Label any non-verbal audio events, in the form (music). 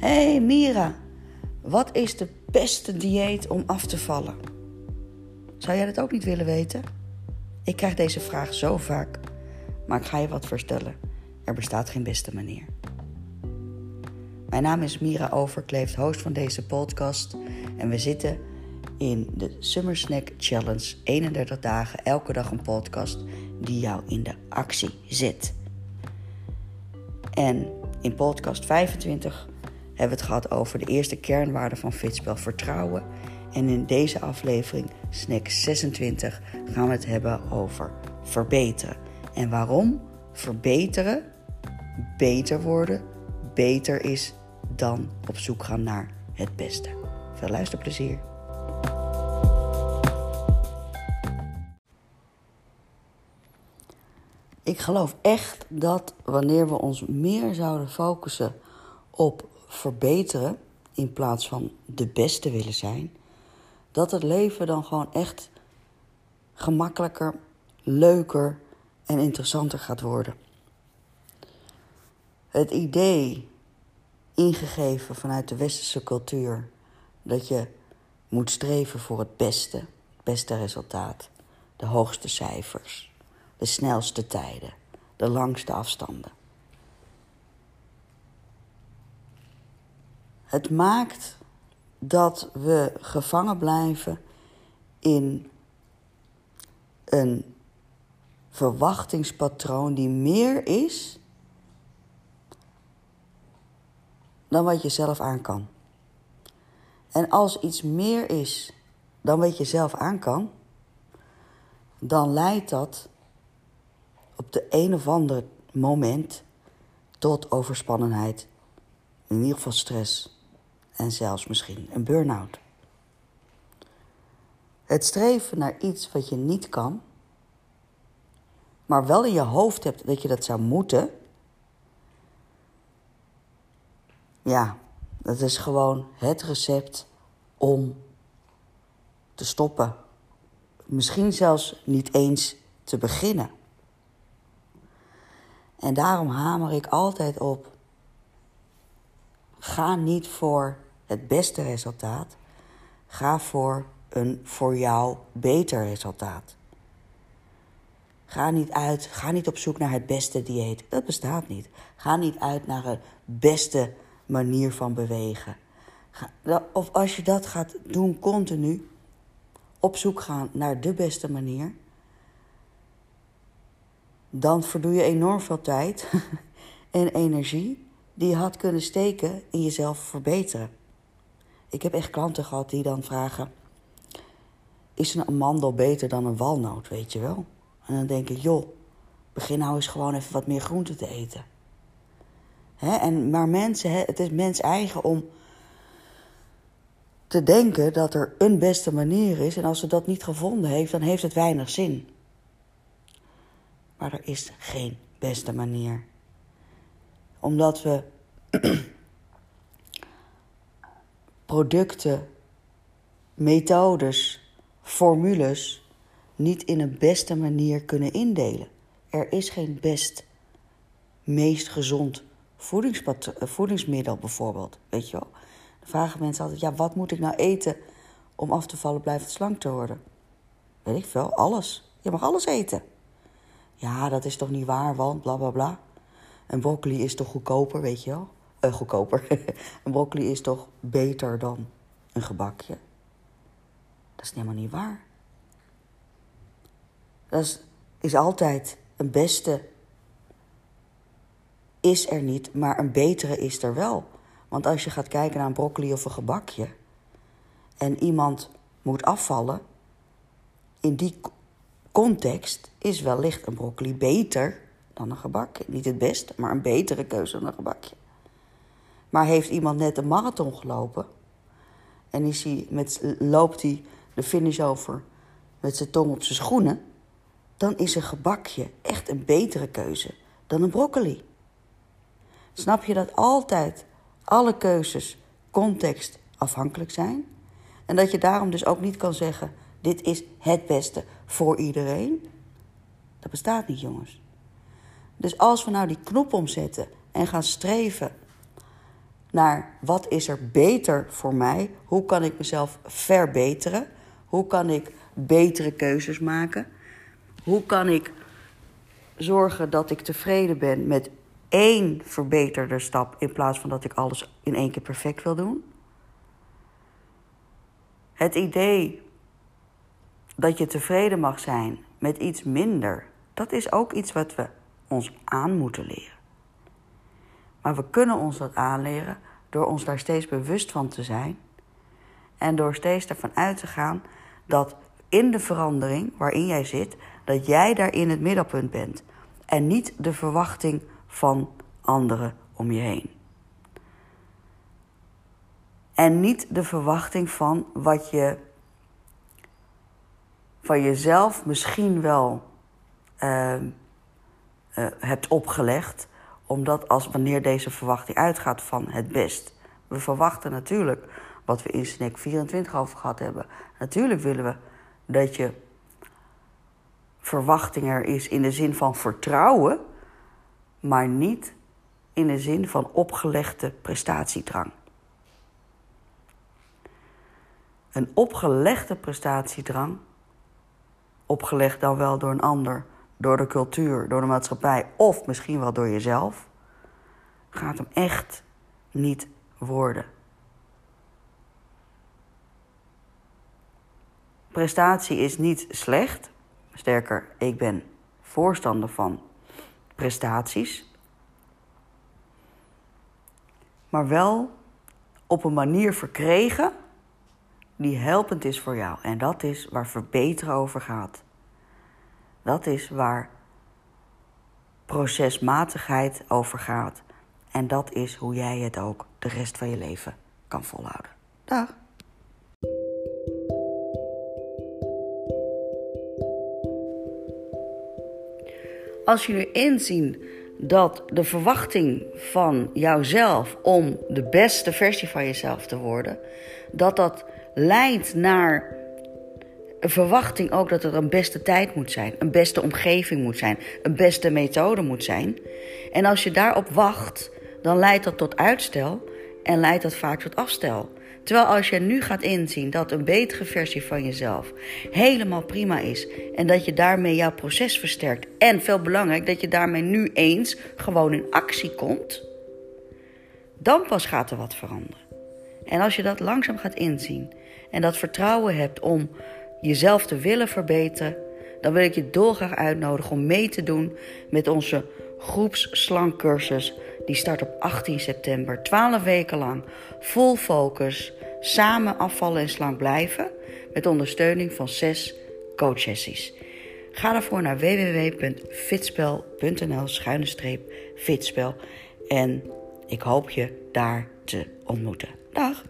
Hey Mira, wat is de beste dieet om af te vallen? Zou jij dat ook niet willen weten? Ik krijg deze vraag zo vaak, maar ik ga je wat vertellen. Er bestaat geen beste manier. Mijn naam is Mira Overkleeft, host van deze podcast. En we zitten in de Summer Snack Challenge. 31 dagen, elke dag een podcast die jou in de actie zet. En in podcast 25 hebben we het gehad over de eerste kernwaarden van Fitspel vertrouwen. En in deze aflevering, snack 26, gaan we het hebben over verbeteren. En waarom verbeteren, beter worden, beter is dan op zoek gaan naar het beste. Veel luisterplezier. Ik geloof echt dat wanneer we ons meer zouden focussen op verbeteren in plaats van de beste willen zijn, dat het leven dan gewoon echt gemakkelijker, leuker en interessanter gaat worden. Het idee, ingegeven vanuit de westerse cultuur, dat je moet streven voor het beste, het beste resultaat, de hoogste cijfers, de snelste tijden, de langste afstanden. Het maakt dat we gevangen blijven in een verwachtingspatroon die meer is dan wat je zelf aan kan. En als iets meer is dan wat je zelf aan kan, dan leidt dat op de een of ander moment tot overspannenheid, in ieder geval stress en zelfs misschien een burn-out. Het streven naar iets wat je niet kan, maar wel in je hoofd hebt dat je dat zou moeten, ja, dat is gewoon het recept om te stoppen. Misschien zelfs niet eens te beginnen. En daarom hamer ik altijd op. Ga niet voor het beste resultaat. Ga voor een voor jou beter resultaat. Ga niet uit, ga niet op zoek naar het beste dieet. Dat bestaat niet. Ga niet uit naar een beste manier van bewegen. Of als je dat gaat doen continu, op zoek gaan naar de beste manier, dan verdoe je enorm veel tijd (laughs) en energie die je had kunnen steken in jezelf verbeteren. Ik heb echt klanten gehad die dan vragen: Is een amandel beter dan een walnoot, weet je wel? En dan denk ik: Joh, begin nou eens gewoon even wat meer groente te eten. Hè? En, maar mensen, hè, het is mens eigen om te denken dat er een beste manier is. En als ze dat niet gevonden heeft, dan heeft het weinig zin. Maar er is geen beste manier. Omdat we (clears throat) producten, methodes, formules niet in een beste manier kunnen indelen. Er is geen best, meest gezond voedingsmiddel bijvoorbeeld. Weet je wel? Dan vragen mensen altijd: ja, wat moet ik nou eten om af te vallen, blijvend slank te worden? Weet ik veel, alles. Je mag alles eten. Ja, dat is toch niet waar, want bla bla bla. En broccoli is toch goedkoper, weet je wel? Uh, goedkoper. (laughs) een broccoli is toch beter dan een gebakje? Dat is helemaal niet waar. Dat is, is altijd een beste is er niet, maar een betere is er wel. Want als je gaat kijken naar een broccoli of een gebakje en iemand moet afvallen, in die context is wellicht een broccoli beter dan een gebakje. Niet het beste, maar een betere keuze dan een gebakje. Maar heeft iemand net een marathon gelopen en is hij met, loopt hij de finish over met zijn tong op zijn schoenen, dan is een gebakje echt een betere keuze dan een broccoli. Snap je dat altijd alle keuzes context afhankelijk zijn? En dat je daarom dus ook niet kan zeggen: dit is het beste voor iedereen? Dat bestaat niet, jongens. Dus als we nou die knop omzetten en gaan streven naar wat is er beter voor mij? Hoe kan ik mezelf verbeteren? Hoe kan ik betere keuzes maken? Hoe kan ik zorgen dat ik tevreden ben met één verbeterde stap in plaats van dat ik alles in één keer perfect wil doen? Het idee dat je tevreden mag zijn met iets minder, dat is ook iets wat we ons aan moeten leren. Maar we kunnen ons dat aanleren door ons daar steeds bewust van te zijn en door steeds ervan uit te gaan dat in de verandering waarin jij zit, dat jij daar in het middelpunt bent en niet de verwachting van anderen om je heen. En niet de verwachting van wat je van jezelf misschien wel uh, uh, hebt opgelegd. Omdat als wanneer deze verwachting uitgaat van het best. We verwachten natuurlijk wat we in SNEC 24 over gehad hebben. Natuurlijk willen we dat je verwachting er is in de zin van vertrouwen, maar niet in de zin van opgelegde prestatiedrang. Een opgelegde prestatiedrang, opgelegd dan wel door een ander, door de cultuur, door de maatschappij of misschien wel door jezelf, gaat hem echt niet worden. Prestatie is niet slecht. Sterker, ik ben voorstander van prestaties. Maar wel op een manier verkregen die helpend is voor jou. En dat is waar verbeteren over gaat. Dat is waar procesmatigheid over gaat. En dat is hoe jij het ook de rest van je leven kan volhouden. Dag. Als nu inzien dat de verwachting van jouzelf om de beste versie van jezelf te worden, dat dat leidt naar een verwachting ook dat er een beste tijd moet zijn, een beste omgeving moet zijn, een beste methode moet zijn. En als je daarop wacht, dan leidt dat tot uitstel en leidt dat vaak tot afstel. Terwijl als je nu gaat inzien dat een betere versie van jezelf helemaal prima is en dat je daarmee jouw proces versterkt en veel belangrijk dat je daarmee nu eens gewoon in actie komt, dan pas gaat er wat veranderen. En als je dat langzaam gaat inzien en dat vertrouwen hebt om jezelf te willen verbeteren, dan wil ik je dolgraag uitnodigen om mee te doen met onze groepsslankcursus. Die start op 18 september, 12 weken lang, vol focus, samen afvallen en slank blijven, met ondersteuning van zes coachsessies. Ga daarvoor naar www.fitspel.nl-fitspel en ik hoop je daar te ontmoeten. Dag!